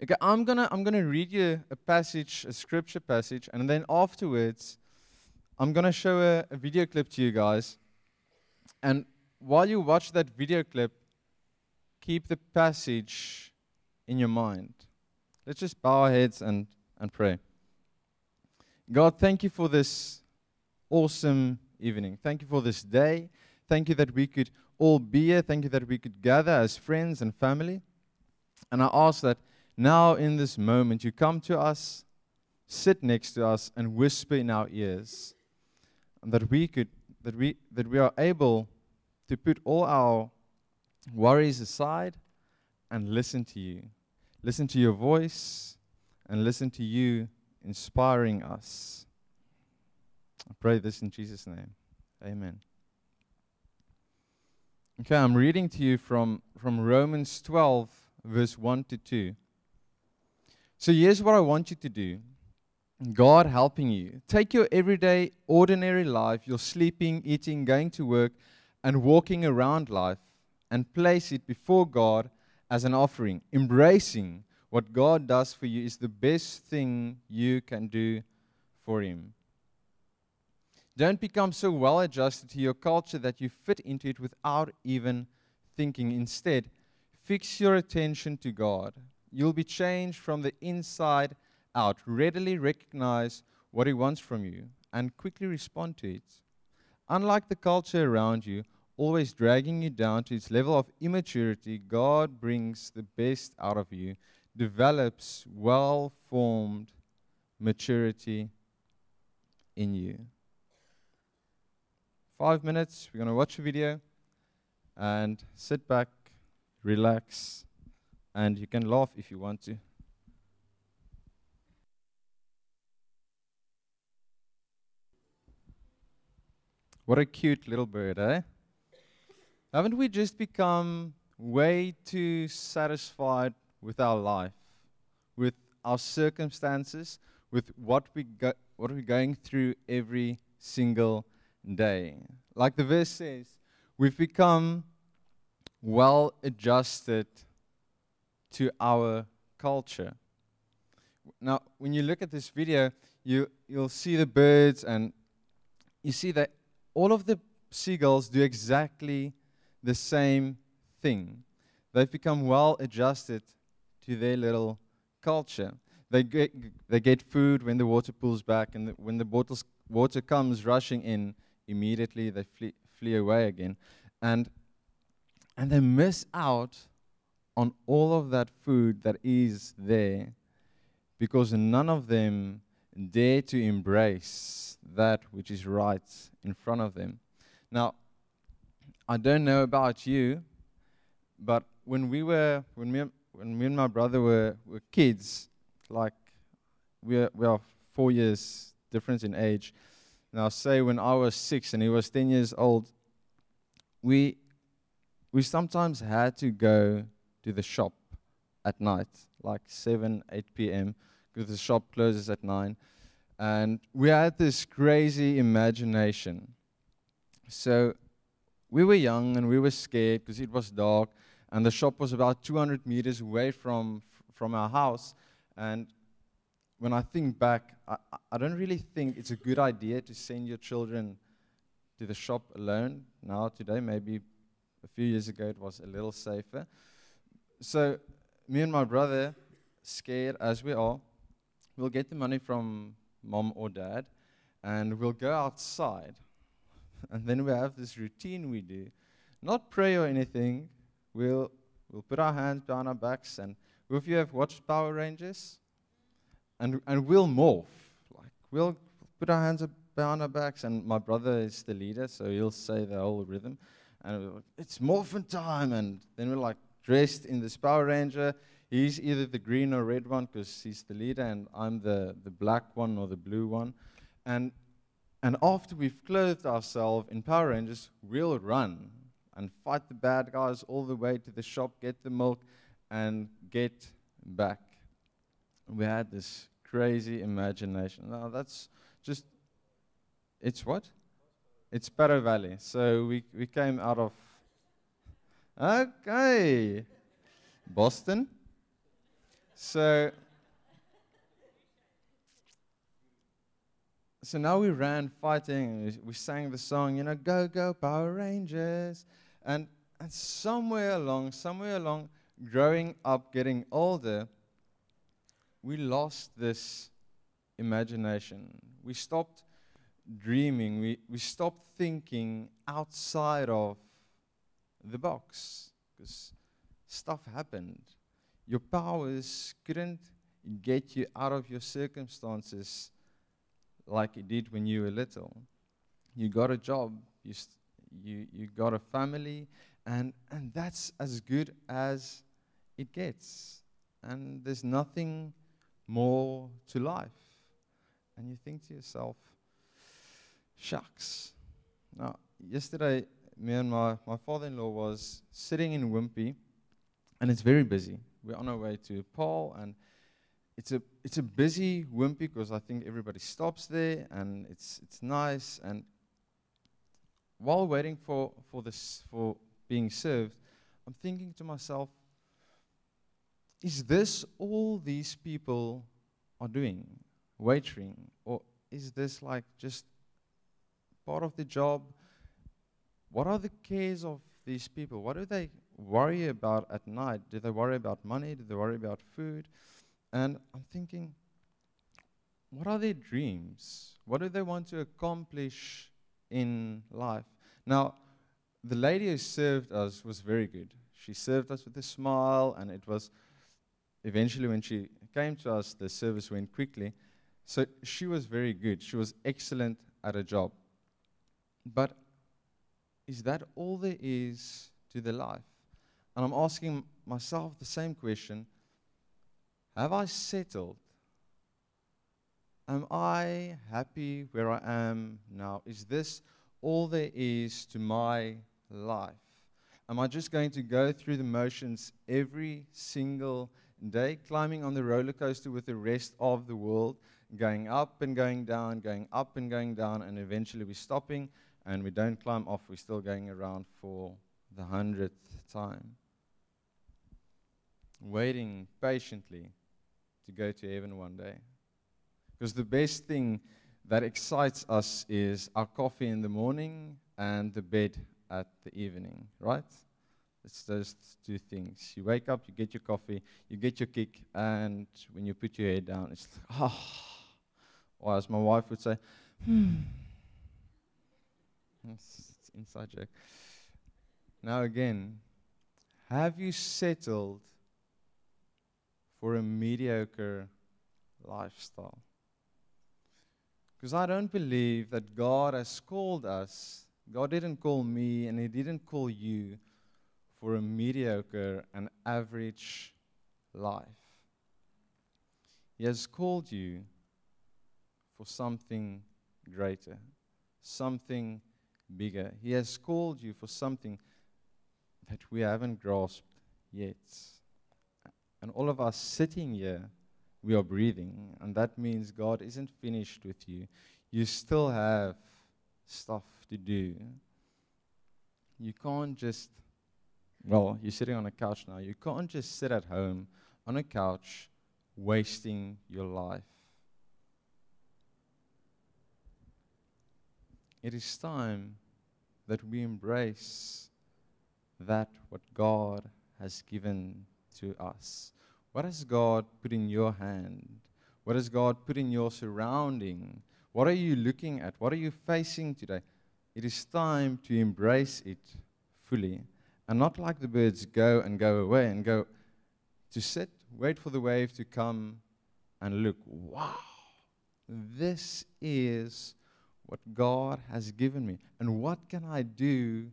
Okay, I'm gonna I'm gonna read you a passage, a scripture passage, and then afterwards, I'm gonna show a, a video clip to you guys. And while you watch that video clip, keep the passage in your mind. Let's just bow our heads and, and pray. God, thank you for this awesome evening. Thank you for this day. Thank you that we could all be here. Thank you that we could gather as friends and family. And I ask that now in this moment you come to us, sit next to us, and whisper in our ears. That we could that we that we are able to put all our worries aside and listen to you. Listen to your voice and listen to you inspiring us. I pray this in Jesus' name. Amen. Okay, I'm reading to you from, from Romans 12, verse 1 to 2. So here's what I want you to do God helping you. Take your everyday, ordinary life, your sleeping, eating, going to work, and walking around life, and place it before God as an offering. Embracing what God does for you is the best thing you can do for Him. Don't become so well adjusted to your culture that you fit into it without even thinking. Instead, fix your attention to God. You'll be changed from the inside out. Readily recognize what He wants from you and quickly respond to it. Unlike the culture around you, always dragging you down to its level of immaturity, God brings the best out of you, develops well formed maturity in you. Five minutes, we're going to watch a video and sit back, relax, and you can laugh if you want to. What a cute little bird, eh? Haven't we just become way too satisfied with our life, with our circumstances, with what we go, what we're going through every single day? Like the verse says, we've become well adjusted to our culture. Now, when you look at this video, you, you'll see the birds and you see that all of the seagulls do exactly the same thing. They've become well adjusted to their little culture. They get, they get food when the water pulls back, and the, when the bottles, water comes rushing in, immediately they flee, flee away again. And, and they miss out on all of that food that is there because none of them dare to embrace that which is right in front of them. Now, I don't know about you, but when we were, when me, when me and my brother were, were kids, like we are, we are four years difference in age. Now, say when I was six and he was 10 years old, we, we sometimes had to go to the shop at night, like 7, 8 p.m., because the shop closes at 9. And we had this crazy imagination. So we were young and we were scared because it was dark, and the shop was about 200 meters away from, from our house. And when I think back, I, I don't really think it's a good idea to send your children to the shop alone. Now, today, maybe a few years ago, it was a little safer. So, me and my brother, scared as we are, we'll get the money from mom or dad, and we'll go outside and then we have this routine we do. Not pray or anything. We'll, we'll put our hands behind our backs. And if you have watched Power Rangers, and, and we'll morph. Like, we'll put our hands behind our backs. And my brother is the leader, so he'll say the whole rhythm. And like, it's morphin' time. And then we're like dressed in this Power Ranger. He's either the green or red one because he's the leader, and I'm the, the black one or the blue one. And and after we've clothed ourselves in Power Rangers, we'll run and fight the bad guys all the way to the shop, get the milk, and get back. We had this crazy imagination. Now that's just, it's what? It's Sparrow Valley. So we, we came out of, okay, Boston. so, so now we ran fighting. We, we sang the song, you know, "Go Go Power Rangers," and and somewhere along, somewhere along, growing up, getting older, we lost this imagination. We stopped dreaming. We, we stopped thinking outside of the box because stuff happened. Your powers couldn't get you out of your circumstances like it did when you were little. You got a job, you, you, you got a family, and, and that's as good as it gets. And there's nothing more to life. And you think to yourself, shucks. Now, yesterday, me and my, my father in law was sitting in Wimpy, and it's very busy. We're on our way to Paarl, and it's a, it's a busy Wimpy because I think everybody stops there, and it's, it's nice. And while waiting for, for, this, for being served, I'm thinking to myself, is this all these people are doing? Waitering? Or is this like just part of the job? What are the cares of these people? What do they worry about at night? Do they worry about money? Do they worry about food? And I'm thinking, what are their dreams? What do they want to accomplish in life? Now, the lady who served us was very good. She served us with a smile, and it was eventually, when she came to us, the service went quickly. So she was very good. She was excellent at her job. But is that all there is to the life? And I'm asking myself the same question Have I settled? Am I happy where I am now? Is this all there is to my life? Am I just going to go through the motions every single day, climbing on the roller coaster with the rest of the world, going up and going down, going up and going down, and eventually we're stopping and we don't climb off, we're still going around for the hundredth time. Waiting patiently to go to heaven one day. Because the best thing that excites us is our coffee in the morning and the bed at the evening, right? It's those two things. You wake up, you get your coffee, you get your kick, and when you put your head down, it's like, ah. Oh. Or as my wife would say, hmm. It's, inside joke. Now again, have you settled for a mediocre lifestyle? Because I don't believe that God has called us. God didn't call me, and He didn't call you for a mediocre and average life. He has called you for something greater, something bigger. He has called you for something that we haven't grasped yet. And all of us sitting here, we are breathing, and that means God isn't finished with you. You still have stuff to do. You can't just well, you're sitting on a couch now. You can't just sit at home on a couch wasting your life. It is time that we embrace that what God has given to us. What has God put in your hand? What has God put in your surrounding? What are you looking at? What are you facing today? It is time to embrace it fully and not like the birds go and go away and go to sit, wait for the wave to come and look. Wow, this is what God has given me. And what can I do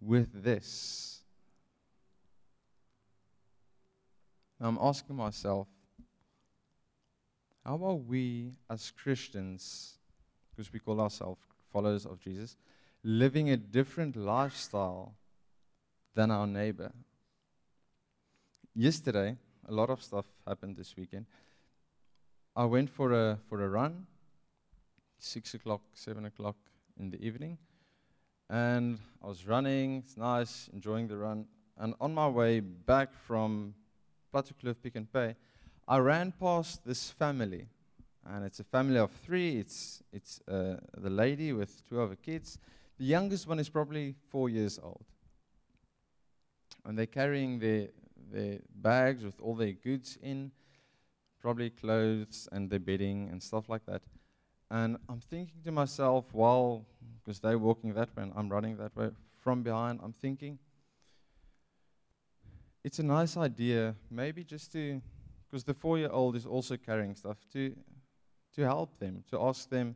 with this? I'm asking myself, how are we as Christians, because we call ourselves followers of Jesus, living a different lifestyle than our neighbor. Yesterday, a lot of stuff happened this weekend. I went for a for a run, six o'clock, seven o'clock in the evening, and I was running. It's nice, enjoying the run. And on my way back from Plattekloof Pick and Pay, I ran past this family, and it's a family of three. It's it's uh, the lady with two other kids. The youngest one is probably four years old, and they're carrying their their bags with all their goods in, probably clothes and their bedding and stuff like that. And I'm thinking to myself, while because they're walking that way and I'm running that way from behind, I'm thinking it's a nice idea, maybe just to, because the four year old is also carrying stuff, to, to help them, to ask them,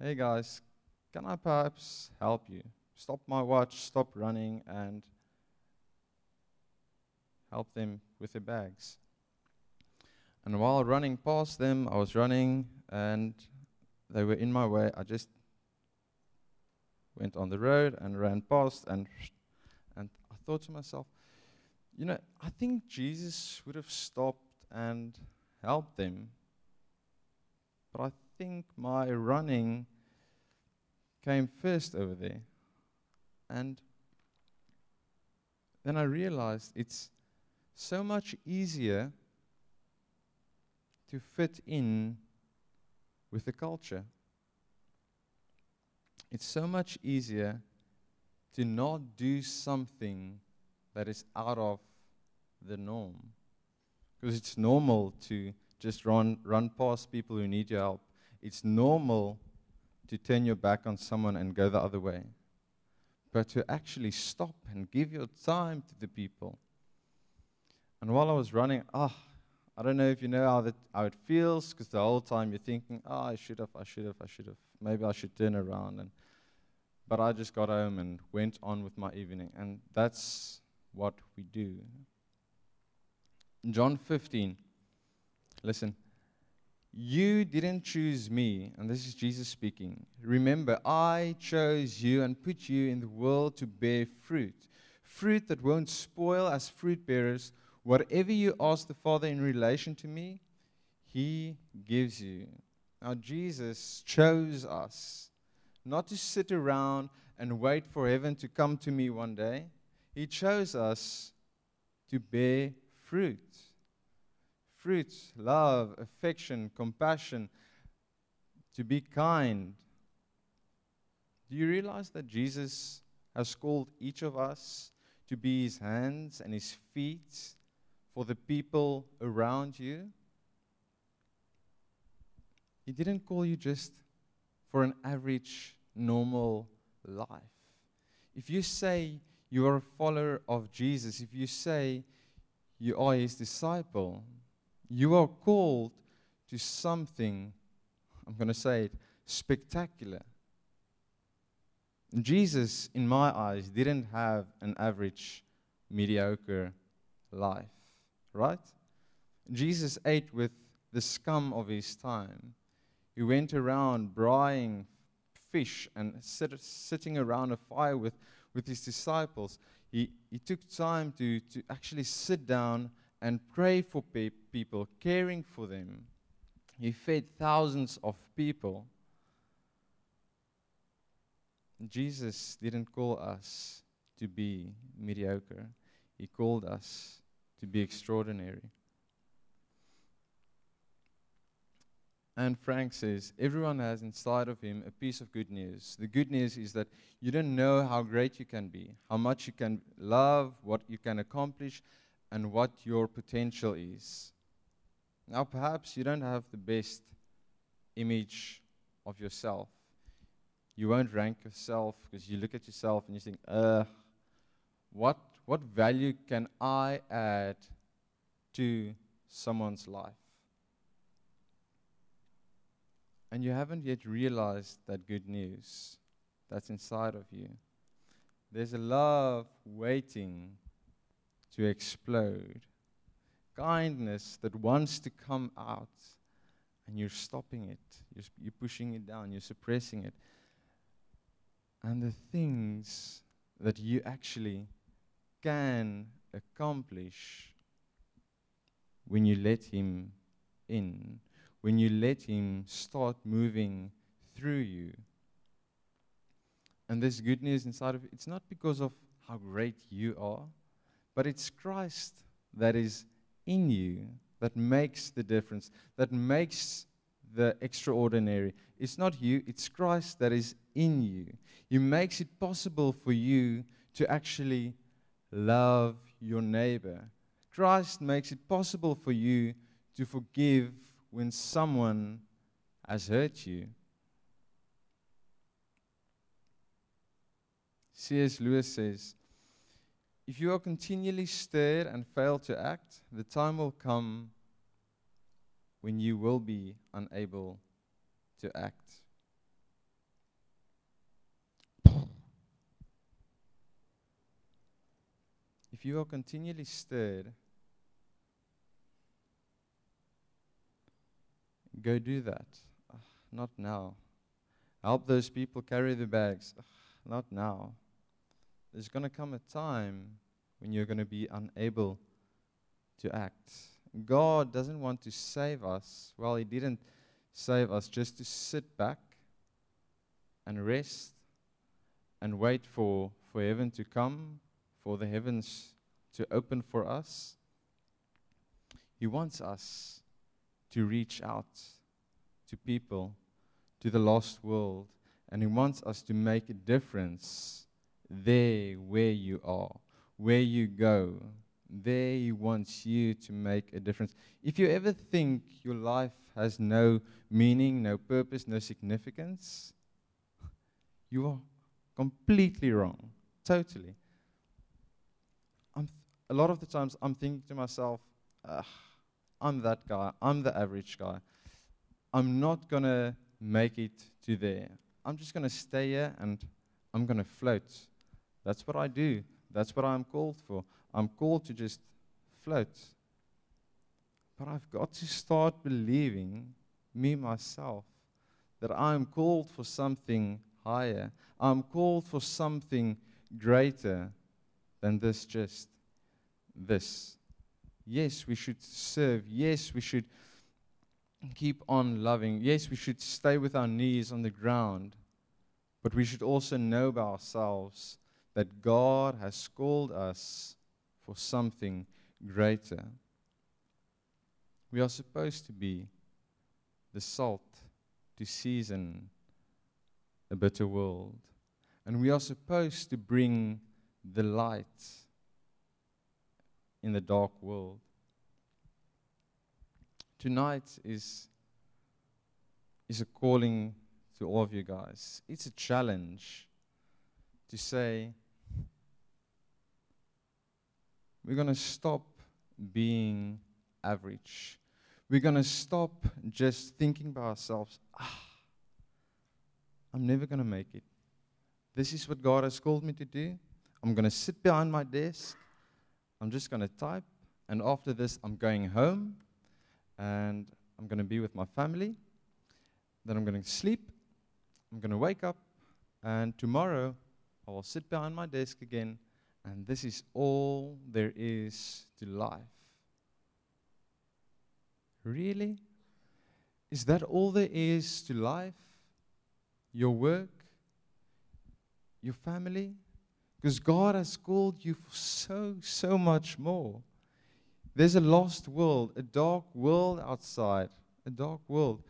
hey guys, can I perhaps help you? Stop my watch, stop running, and help them with their bags. And while running past them, I was running and they were in my way. I just went on the road and ran past and and I thought to myself, you know, I think Jesus would have stopped and helped them. But I think my running came first over there. And then I realized it's so much easier to fit in with the culture. It's so much easier to not do something that is out of the norm. Because it's normal to just run, run past people who need your help. It's normal to turn your back on someone and go the other way. But to actually stop and give your time to the people. And while I was running, ah, I don't know if you know how, that, how it feels, because the whole time you're thinking, oh, I should have, I should have, I should have. Maybe I should turn around. And, but I just got home and went on with my evening. And that's what we do. John 15, listen. You didn't choose me, and this is Jesus speaking. Remember, I chose you and put you in the world to bear fruit. Fruit that won't spoil as fruit bearers. Whatever you ask the Father in relation to me, He gives you. Now, Jesus chose us not to sit around and wait for heaven to come to me one day. He chose us to bear fruit. Fruit, love, affection, compassion, to be kind. Do you realize that Jesus has called each of us to be his hands and his feet for the people around you? He didn't call you just for an average, normal life. If you say you are a follower of Jesus, if you say you are his disciple, you are called to something, I'm going to say it, spectacular. Jesus, in my eyes, didn't have an average, mediocre life, right? Jesus ate with the scum of his time. He went around braaiing fish and sit, sitting around a fire with with his disciples, he, he took time to, to actually sit down and pray for pe- people, caring for them. He fed thousands of people. Jesus didn't call us to be mediocre, He called us to be extraordinary. Anne Frank says, everyone has inside of him a piece of good news. The good news is that you don't know how great you can be, how much you can love, what you can accomplish, and what your potential is. Now, perhaps you don't have the best image of yourself. You won't rank yourself because you look at yourself and you think, uh, what, what value can I add to someone's life? and you haven't yet realized that good news that's inside of you. There's a love waiting to explode, kindness that wants to come out, and you're stopping it, you're, you're pushing it down, you're suppressing it. And the things that you actually can accomplish when you let Him in when you let Him start moving through you. And this good news inside of you, it's not because of how great you are, but it's Christ that is in you that makes the difference, that makes the extraordinary. It's not you, it's Christ that is in you. He makes it possible for you to actually love your neighbor. Christ makes it possible for you to forgive when someone has hurt you. C.S. Lewis says, If you are continually stirred and fail to act, the time will come when you will be unable to act. You are continually stirred, go do that. Ugh, not now. Help those people carry the bags. Ugh, not now. There's going to come a time when you're going to be unable to act. God doesn't want to save us. Well, He didn't save us just to sit back and rest and wait for, for heaven to come, for the heavens to open for us. He wants us to reach out to people, to the lost world, and He wants us to make a difference there where you are, where you go, there He wants you to make a difference. If you ever think your life has no meaning, no purpose, no significance, you are completely wrong. Totally. A lot of the times I'm thinking to myself, I'm that guy, I'm the average guy. I'm not going to make it to there. I'm just going to stay here and I'm going to float. That's what I do. That's what I'm called for. I'm called to just float. But I've got to start believing, me myself, that I'm called for something higher. I'm called for something greater than this just this. Yes, we should serve. Yes, we should keep on loving. Yes, we should stay with our knees on the ground. But we should also know by ourselves that God has called us for something greater. We are supposed to be the salt to season a bitter world. And we are supposed to bring the light in the dark world. Tonight is, is a calling to all of you guys. It's a challenge to say, we're going to stop being average. We're going to stop just thinking by ourselves, ah, I'm never going to make it. This is what God has called me to do. I'm going to sit behind my desk. I'm just going to type. And after this, I'm going home and I'm going to be with my family. Then I'm going to sleep. I'm going to wake up. And tomorrow, I will sit behind my desk again and this is all there is to life. Really? Is that all there is to life? Your work? Your family? Because God has called you for so, so much more. There's a lost world, a dark world outside, a dark world.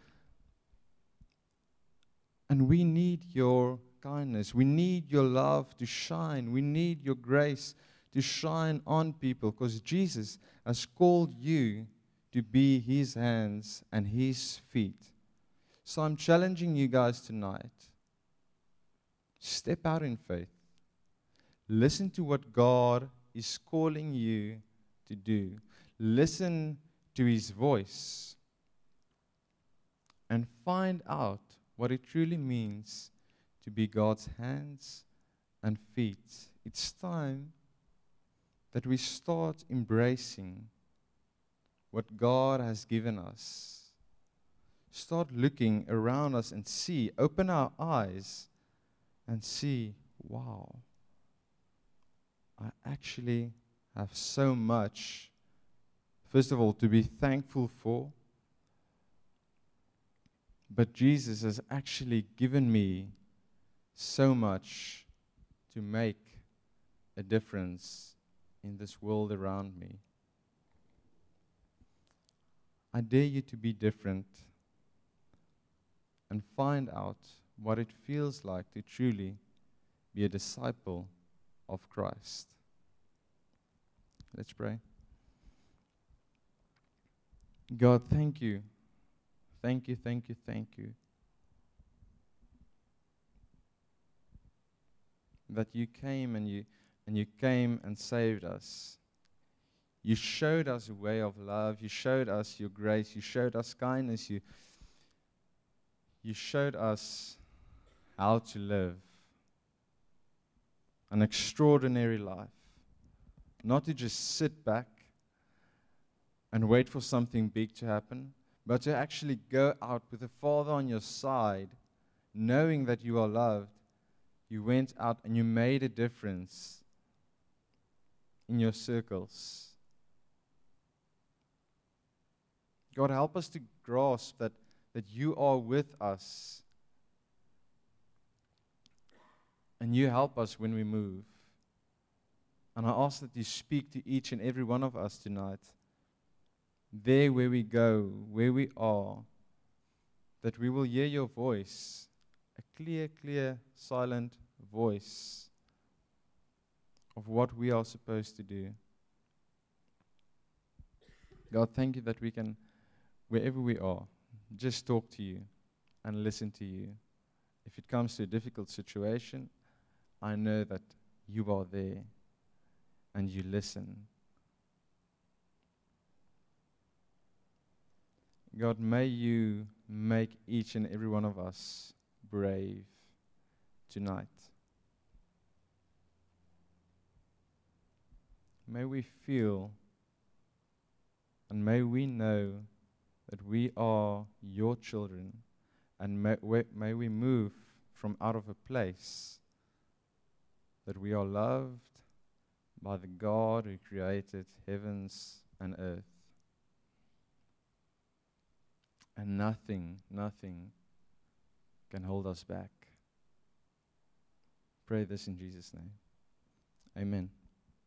And we need your kindness. We need your love to shine. We need your grace to shine on people because Jesus has called you to be his hands and his feet. So I'm challenging you guys tonight. Step out in faith. Listen to what God is calling you to do. Listen to his voice. And find out what it truly means to be God's hands and feet. It's time that we start embracing what God has given us. Start looking around us and see, open our eyes and see, wow, I actually have so much, first of all, to be thankful for. But Jesus has actually given me so much to make a difference in this world around me. I dare you to be different and find out what it feels like to truly be a disciple of Christ. Let's pray. God, thank you. Thank you, thank you, thank you. That you came and you and you came and saved us. You showed us a way of love. You showed us your grace. You showed us kindness. You, you showed us how to live an extraordinary life. Not to just sit back and wait for something big to happen, but to actually go out with the Father on your side, knowing that you are loved. You went out and you made a difference in your circles. God, help us to grasp that, that you are with us. And you help us when we move. And I ask that you speak to each and every one of us tonight. There where we go, where we are, that we will hear your voice, a clear, clear, silent voice of what we are supposed to do. God, thank you that we can, wherever we are, just talk to you and listen to you. If it comes to a difficult situation, I know that you are there and you listen. God, may you make each and every one of us brave tonight. May we feel and may we know that we are your children and may, we, may we move from out of a place that we are loved by the God who created heavens and earth. And nothing, nothing can hold us back. Pray this in Jesus' name. Amen.